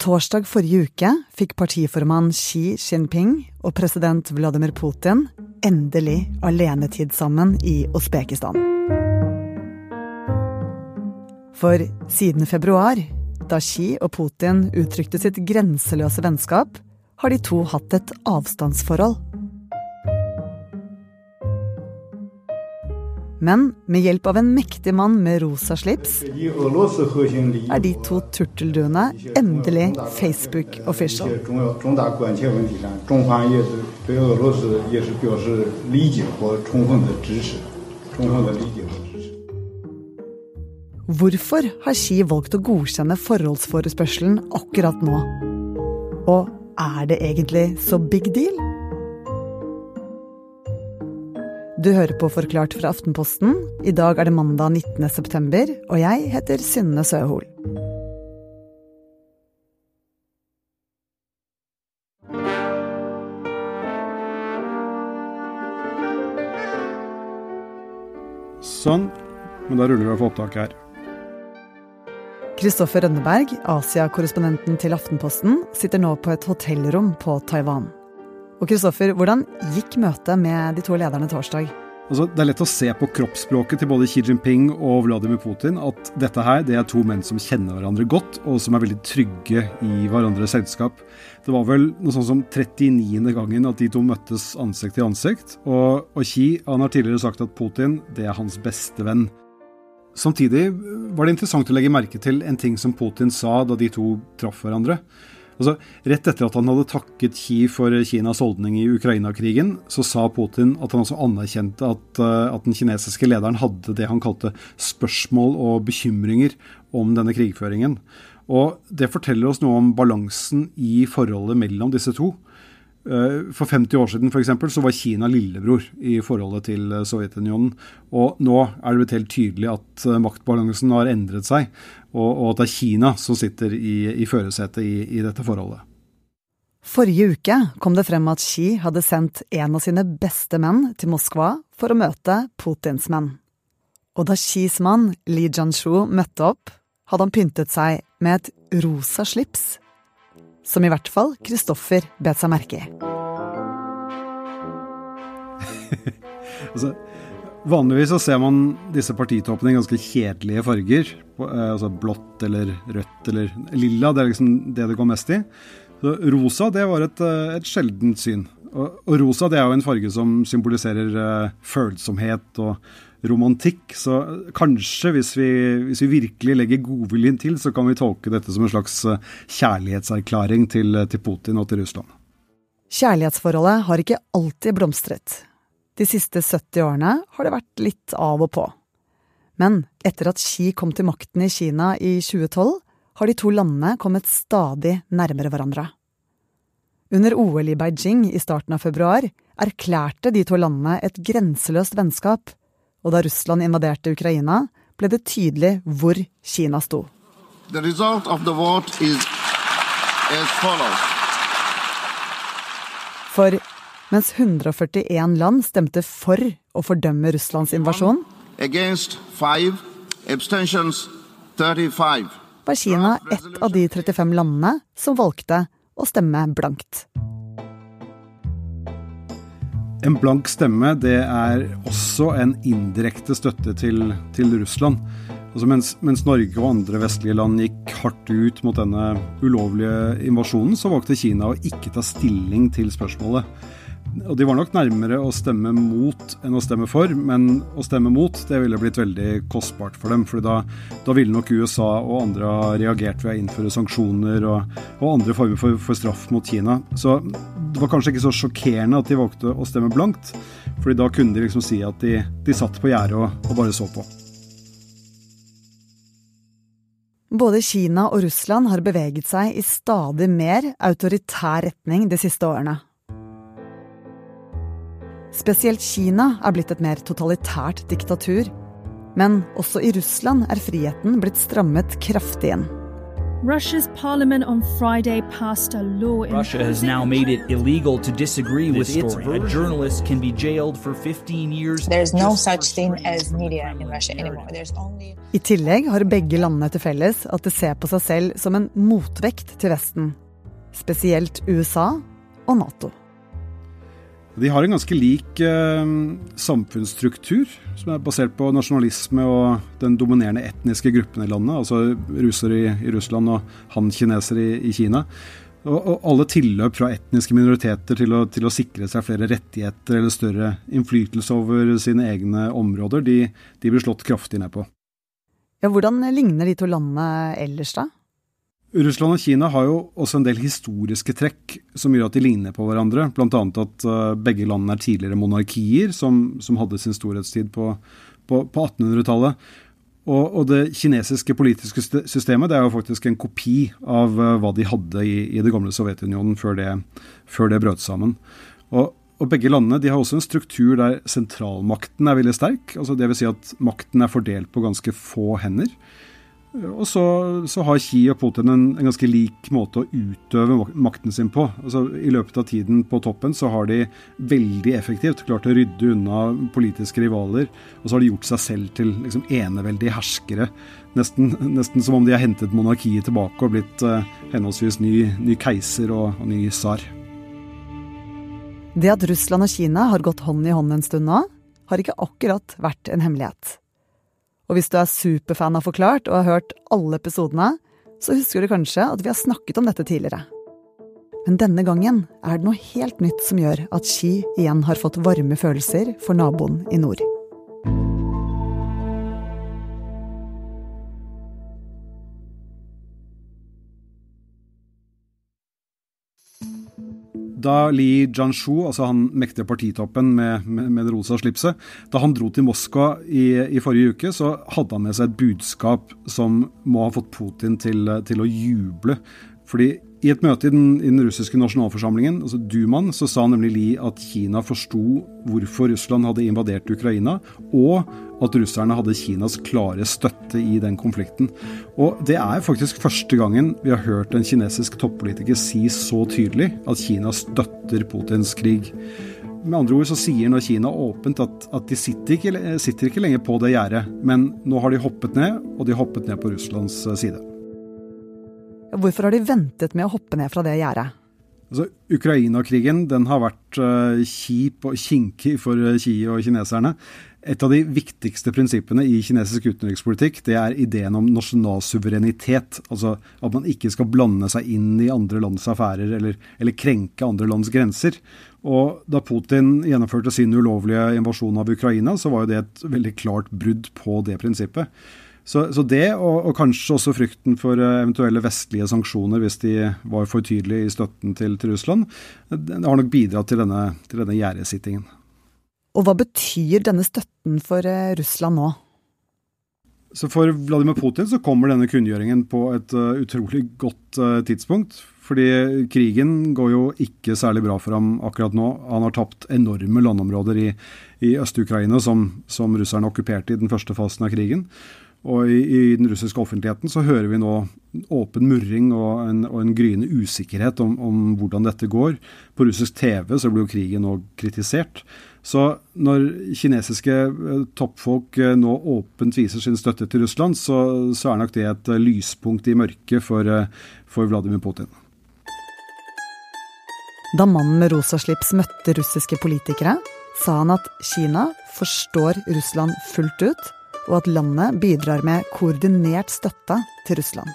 Torsdag forrige uke fikk partiformann Xi Jinping og president Vladimir Putin endelig alenetid sammen i Usbekistan. For siden februar, da Xi og Putin uttrykte sitt grenseløse vennskap, har de to hatt et avstandsforhold. Men med hjelp av en mektig mann med rosa slips er de to turtelduene endelig Facebook official. Hvorfor har Xi valgt å godkjenne forholdsforespørselen akkurat nå? Og er det egentlig så big deal? Du hører på Forklart fra Aftenposten. I dag er det mandag 19. september, og jeg heter Synne Søhol. Sånn. Men da ruller vi for opptak her. Kristoffer Rønneberg, Asia-korrespondenten til Aftenposten, sitter nå på et hotellrom på Taiwan. Og Kristoffer, hvordan gikk møtet med de to lederne torsdag? Altså, det er lett å se på kroppsspråket til både Xi Jinping og Vladimir Putin at dette her det er to menn som kjenner hverandre godt, og som er veldig trygge i hverandres selskap. Det var vel noe sånn som 39. gangen at de to møttes ansikt til ansikt. Og, og Xi han har tidligere sagt at Putin det er hans beste venn. Samtidig var det interessant å legge merke til en ting som Putin sa da de to traff hverandre. Altså, rett etter at han hadde takket Xi for Kinas holdning i Ukraina-krigen, så sa Putin at han også anerkjente at, eh, at, den kinesiske lederen hadde det han kalte spørsmål og bekymringer om denne krigføringen. Og Det forteller oss noe om balansen i forholdet mellom disse to. Eh, for 50 år siden for eksempel, så var Kina lillebror i forholdet til eh, Sovjetunionen. Og nå er det blitt helt tydelig at eh, maktbalansen har endret seg, og, og at det er Kina som sitter i, i førersetet i, i dette forholdet. Forrige uke kom det frem at Xi hadde sendt en av sine beste menn til Moskva for å møte Putins menn. Og da Xis mann Li Jianshu møtte opp, hadde han pyntet seg med et rosa slips som i hvert fall Kristoffer bet seg merke i. altså, vanligvis så ser man disse partitoppene i ganske kjedelige farger. Eh, altså blått eller rødt eller lilla, det er liksom det det går mest i. Så rosa det var et, eh, et sjeldent syn. Og, og, rosa det er jo en farge som symboliserer uh, følsomhet og romantikk. Så kanskje, hvis vi, hvis vi virkelig legger godviljen til, så kan vi tolke dette som en slags eh, kjærlighetserklæring til, til Putin og til Russland. Kjærlighetsforholdet har ikke alltid blomstret. De siste 70 årene har det vært litt av og på. Men etter at Xi kom til makten i Kina i 2012, har de to landene kommet stadig nærmere hverandre. Under OL i Beijing i starten av februar erklærte de to landene et grenseløst vennskap og da Russland invaderte Ukraina, ble det tydelig hvor Kina sto. For mens 141 land stemte for å fordømme Russlands invasjon, var Kina ett av de 35 landene som valgte å stemme blankt. En blank stemme det er også en indirekte støtte til, til Russland. Altså mens, mens, Norge og andre vestlige land gikk hardt ut mot denne ulovlige invasjonen, så valgte Kina å ikke ta stilling til spørsmålet. Og De var nok nærmere å stemme mot enn å stemme for, men å stemme mot det ville blitt veldig kostbart for dem. for da, da, ville nok USA og andre ha reagert ved å innføre sanksjoner og, og andre former for, for, straff mot Kina. Så det var kanskje ikke så sjokkerende at de valgte å stemme blankt, fordi da kunne de liksom si at de, de satt på gjerdet og, og bare så på. Både Kina og Russland har beveget seg i stadig mer autoritær retning de siste årene. Spesielt Kina er blitt et mer totalitært diktatur. Men også i Russland er friheten blitt strammet kraftig inn. Russia's parliament on Friday passed a law. Russia has now made it illegal to disagree with its version. A journalist can be jailed for 15 years. There's no such thing as media in Russia anymore. There's only I tillegg har begge landene til felles at de ser på seg selv som en motvekt til Vesten. Spesielt USA og Nato. De har en ganske lik eh, samfunnsstruktur, som er basert på nasjonalisme og den dominerende etniske gruppen i landet, altså russere i, i Russland og han-kinesere i, i, Kina. Og, og, alle tilløp fra etniske minoriteter til å, til å, sikre seg flere rettigheter eller større innflytelse over sine egne områder, de, de blir slått kraftig ned på. Ja, hvordan ligner de to landene ellers, da? Russland og Kina har jo også en del historiske trekk som gjør at de ligner på hverandre. Bl.a. at uh, begge landene er tidligere monarkier som, som hadde sin storhetstid på, på, på 1800-tallet. Og, og, det kinesiske politiske systemet det er jo faktisk en kopi av uh, hva de hadde i, i, det gamle Sovjetunionen før det, før det brøt sammen. Og, og, begge landene de har også en struktur der sentralmakten er veldig sterk. altså Dvs. Si at makten er fordelt på ganske få hender. Og så, så, har Xi og Putin en, en, ganske lik måte å utøve makten sin på. Altså, I løpet av tiden på toppen så har de veldig effektivt klart å rydde unna politiske rivaler. Og så har de gjort seg selv til liksom, eneveldige herskere. Nesten, nesten, som om de har hentet monarkiet tilbake og blitt eh, henholdsvis ny, ny keiser og, og ny tsar. Det at Russland og Kina har gått hånd i hånd en stund nå, har ikke akkurat vært en hemmelighet. Og hvis du er superfan av Forklart og har hørt alle episodene, så husker du kanskje at vi har snakket om dette tidligere. Men denne gangen er det noe helt nytt som gjør at Ski igjen har fått varme følelser for naboen i nord. Da Li Jianshu, altså han mektige partitoppen med, med, med, det rosa slipset, da han dro til Moskva i, i, forrige uke, så hadde han med seg et budskap som må ha fått Putin til, til å juble. Fordi i et møte i den, i den, russiske nasjonalforsamlingen, altså Dumaen, så sa nemlig Li at Kina forsto hvorfor Russland hadde invadert Ukraina, og at russerne hadde Kinas klare støtte i den konflikten. Og det er faktisk første gangen vi har hørt en kinesisk toppolitiker si så tydelig at Kina støtter Putins krig. Med andre ord så sier nå Kina åpent at, at de sitter ikke, sitter ikke lenger på det gjerdet, men nå har de hoppet ned, og de hoppet ned på Russlands side. Hvorfor har de ventet med å hoppe ned fra det gjerdet? Altså, Ukraina-krigen den har vært uh, kjip og kinkig for uh, Xi og kineserne. Et av de viktigste prinsippene i kinesisk utenrikspolitikk det er ideen om nasjonal suverenitet. Altså at man ikke skal blande seg inn i andre lands affærer eller, eller krenke andre lands grenser. Og Da Putin gjennomførte sin ulovlige invasjon av Ukraina, så var jo det et veldig klart brudd på det prinsippet. Så, så det, og, og, kanskje også frykten for eh, eventuelle vestlige sanksjoner hvis de var for tydelige i støtten til, til Russland, det har nok bidratt til denne, til denne gjerdesittingen. Og hva betyr denne støtten for eh, Russland nå? Så For Vladimir Putin så kommer denne kunngjøringen på et uh, utrolig godt uh, tidspunkt. Fordi krigen går jo ikke særlig bra for ham akkurat nå. Han har tapt enorme landområder i, i Øst-Ukraina som, som russerne okkuperte i den første fasen av krigen. Og i, i, den russiske offentligheten så hører vi nå åpen murring og en, og en gryende usikkerhet om, om, hvordan dette går. På russisk TV så blir jo krigen nå kritisert. Så når kinesiske eh, toppfolk eh, nå åpent viser sin støtte til Russland, så, så er nok det et eh, lyspunkt i mørket for, for Vladimir Putin. Da mannen med rosa slips møtte russiske politikere, sa han at Kina forstår Russland fullt ut og at landet bidrar med koordinert støtte til Russland.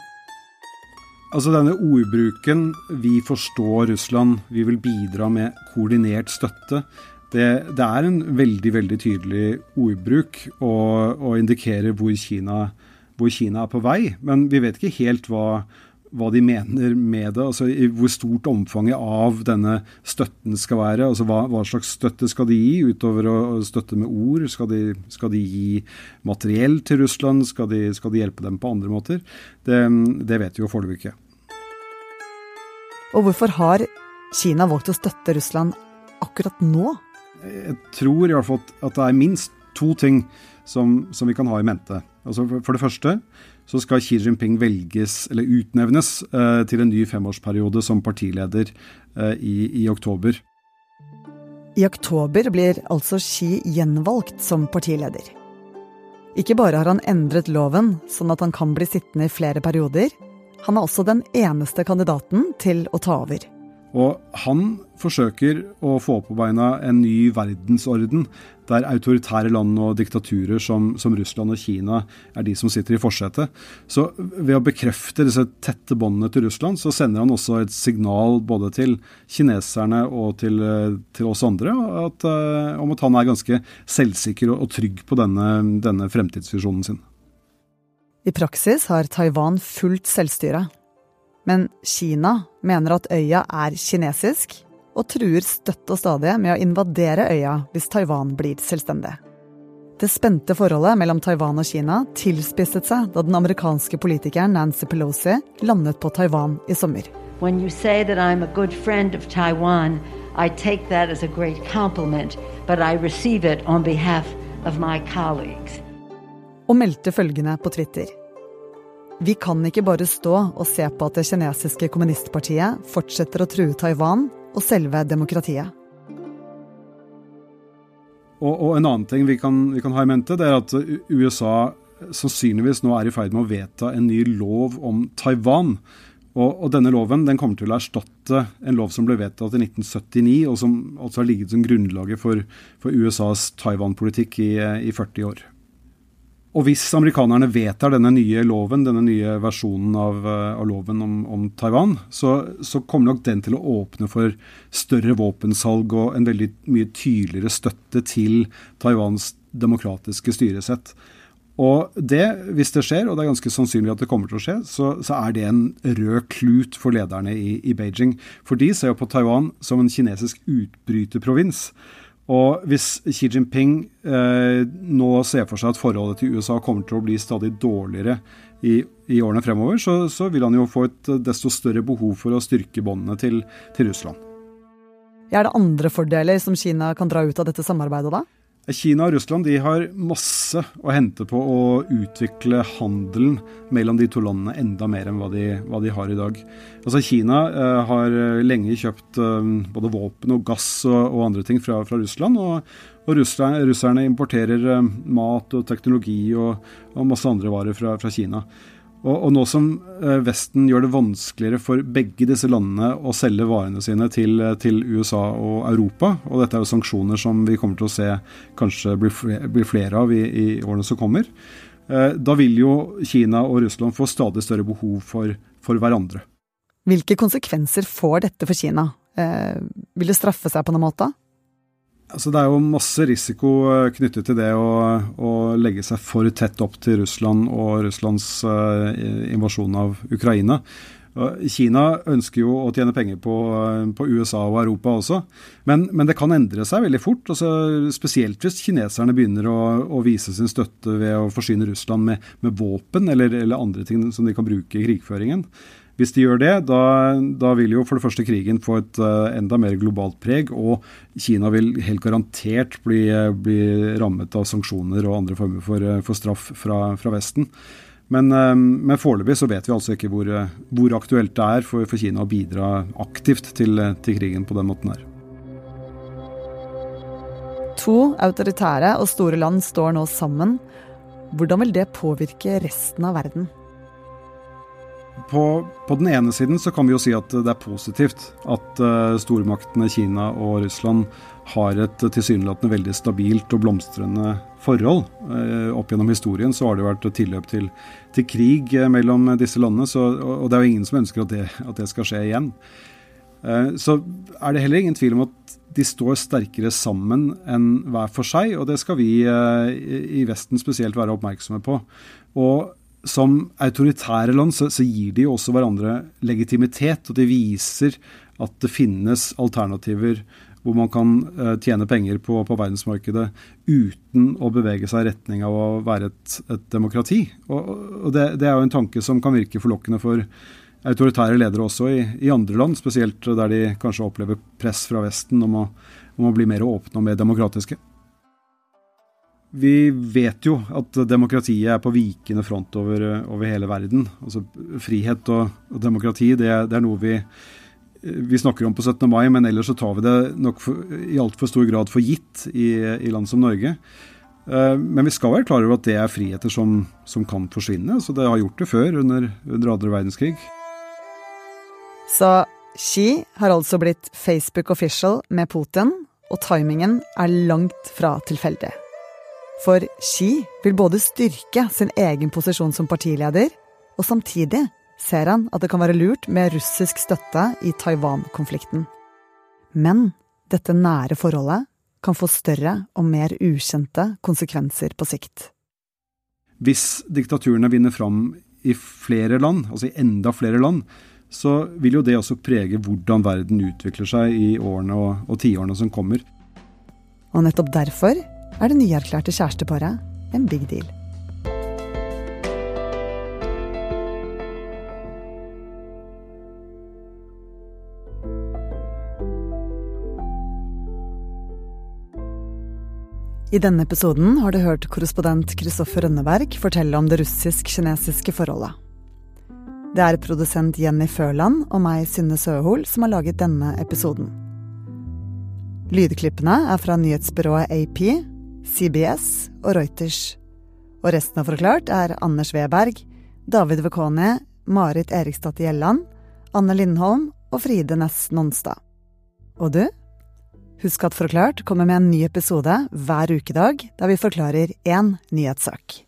Altså denne ordbruken 'vi forstår Russland, vi vil bidra med koordinert støtte', det, det er en veldig veldig tydelig ordbruk og, og indikerer hvor Kina, hvor Kina er på vei. Men vi vet ikke helt hva, hva de mener med det. altså i Hvor stort omfanget av denne støtten skal være. altså Hva, hva slags støtte skal de gi, utover å, støtte med ord? Skal de, skal de gi materiell til Russland? Skal de, skal de, hjelpe dem på andre måter? Det, det vet vi jo foreløpig ikke. Og hvorfor har Kina valgt å støtte Russland akkurat nå? Jeg tror i hvert fall at det er minst to ting som, som vi kan ha i mente. Altså for, for det første så skal Xi Jinping velges, eller utnevnes, eh, til en ny femårsperiode som partileder eh, i, i oktober. I oktober blir altså Xi gjenvalgt som partileder. Ikke bare har han endret loven sånn at han kan bli sittende i flere perioder, han er også den eneste kandidaten til å ta over. Og han forsøker å få på beina en ny verdensorden, der autoritære land og diktaturer som, som, Russland og Kina er de som sitter i forsetet. Så ved å bekrefte disse tette båndene til Russland, så sender han også et signal både til kineserne og til, til oss andre at, uh, om at han er ganske selvsikker og trygg på denne, denne fremtidsvisjonen sin. I praksis har Taiwan fullt selvstyre. Men Kina mener at øya er kinesisk, og truer støtt og stadig med å invadere øya hvis Taiwan blir selvstendig. Det spente forholdet mellom Taiwan og Kina tilspisset seg da den amerikanske politikeren Nancy Pelosi landet på Taiwan i sommer. When you say that I'm a good friend of Taiwan, I take that as a great compliment, but I receive it on behalf of my colleagues. Og meldte følgende på Twitter. Vi kan ikke bare stå og se på at det kinesiske kommunistpartiet fortsetter å true Taiwan og selve demokratiet. Og, og en annen ting vi kan, vi kan, ha i mente, det er at USA sannsynligvis nå er i ferd med å vedta en ny lov om Taiwan. Og, og, denne loven den kommer til å erstatte en lov som ble vedtatt i 1979, og som altså har ligget som grunnlaget for, for USAs Taiwan-politikk i, i 40 år. Og hvis amerikanerne vedtar denne nye loven, denne nye versjonen av, eh, av loven om, om Taiwan, så, så, kommer nok den til å åpne for større våpensalg og en veldig mye tydeligere støtte til Taiwans demokratiske styresett. Og det, hvis det skjer, og det er ganske sannsynlig at det kommer til å skje, så, så er det en rød klut for lederne i, i Beijing. For de ser jo på Taiwan som en kinesisk utbryterprovins. Og hvis Xi Jinping eh, nå ser for seg at forholdet til USA kommer til å bli stadig dårligere i, i årene fremover, så, så, vil han jo få et desto større behov for å styrke båndene til, til Russland. Er det andre fordeler som Kina kan dra ut av dette samarbeidet, da? Kina og Russland har masse å hente på å utvikle handelen mellom de to landene enda mer enn hva de, hva de har i dag. Altså Kina eh, har lenge kjøpt eh, både våpen og gass og, og andre ting fra, fra Russland. Og, og russerne, russerne, importerer eh, mat og teknologi og, og masse andre varer fra, fra Kina. Og, og, nå som eh, Vesten gjør det vanskeligere for begge disse landene å selge varene sine til, eh, til, USA og Europa, og dette er jo sanksjoner som vi kommer til å se kanskje blir flere, blir flere av i, i, årene som kommer, eh, da vil jo Kina og Russland få stadig større behov for, for hverandre. Hvilke konsekvenser får dette for Kina? Eh, vil det straffe seg på noen måte? Altså, det er jo masse risiko eh, knyttet til det å, å, legge seg for tett opp til Russland og Russlands uh, invasjon av Ukraina. Kina ønsker jo å tjene penger på, eh, på USA og Europa også, men, men, det kan endre seg veldig fort. Altså, spesielt hvis kineserne begynner å, å, vise sin støtte ved å forsyne Russland med, med våpen eller, eller, andre ting som de kan bruke i krigføringen. Hvis de gjør det, da, da, vil jo for det første krigen få et uh, enda mer globalt preg, og Kina vil helt garantert bli, bli rammet av sanksjoner og andre former for, uh, for straff fra, fra, Vesten. Men, men foreløpig så vet vi altså ikke hvor, hvor aktuelt det er for, for, Kina å bidra aktivt til, til krigen på den måten her. To autoritære og store land står nå sammen. Hvordan vil det påvirke resten av verden? På, på, den ene siden så kan vi jo si at det er positivt at uh, stormaktene Kina og Russland har et tilsynelatende veldig stabilt og blomstrende forhold. Uh, opp gjennom historien så har det vært tilløp til, til krig uh, mellom disse landene, så, og, og, det er jo ingen som ønsker at det, at det skal skje igjen. Så er det heller ingen tvil om at de står sterkere sammen enn hver for seg, og det skal vi i Vesten spesielt være oppmerksomme på. Og som autoritære land så, så, gir de også hverandre legitimitet, og de viser at det finnes alternativer hvor man kan uh, tjene penger på, på, verdensmarkedet uten å bevege seg i retning av å være et, et demokrati. Og, og det, det, er jo en tanke som kan virke forlokkende for autoritære ledere også i, i, andre land, spesielt der de kanskje opplever press fra Vesten om å, om å bli mer åpne og mer demokratiske. Vi vet jo at demokratiet er på vikende front over, over hele verden. Altså Frihet og, og demokrati det, det, er noe vi, vi snakker om på 17. mai, men ellers så tar vi det nok for, i altfor stor grad for gitt i, i land som Norge. Eh, men vi skal være klar over at det er friheter som, som kan forsvinne. Så det har gjort det før, under, under andre verdenskrig. Så Xi har altså blitt Facebook official med Putin, og timingen er langt fra tilfeldig. For Xi vil både styrke sin egen posisjon som partileder, og samtidig ser han at det kan være lurt med russisk støtte i Taiwan-konflikten. Men dette nære forholdet kan få større og mer ukjente konsekvenser på sikt. Hvis diktaturene vinner fram i flere land, altså i enda flere land, så vil jo det også prege hvordan verden utvikler seg i årene og, og tiårene som kommer. Og nettopp derfor er det nyerklærte kjæresteparet en big deal. I denne episoden har du hørt korrespondent Kristoffer Rønneberg fortelle om det russisk-kinesiske forholdet. Det er produsent Jenny Førland og meg, Synne Søhol, som har laget denne episoden. Lydklippene er fra nyhetsbyrået AP, CBS og Reuters. Og resten av Forklart er Anders Weberg, David Vekone, Marit Eriksdatter Gjelland, Anne Lindholm og Fride Næss Nonstad. Og du? Husk at Forklart kommer med en ny episode hver ukedag der vi forklarer én nyhetssak.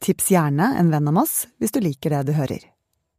Tips gjerne en venn om oss hvis du liker det du hører.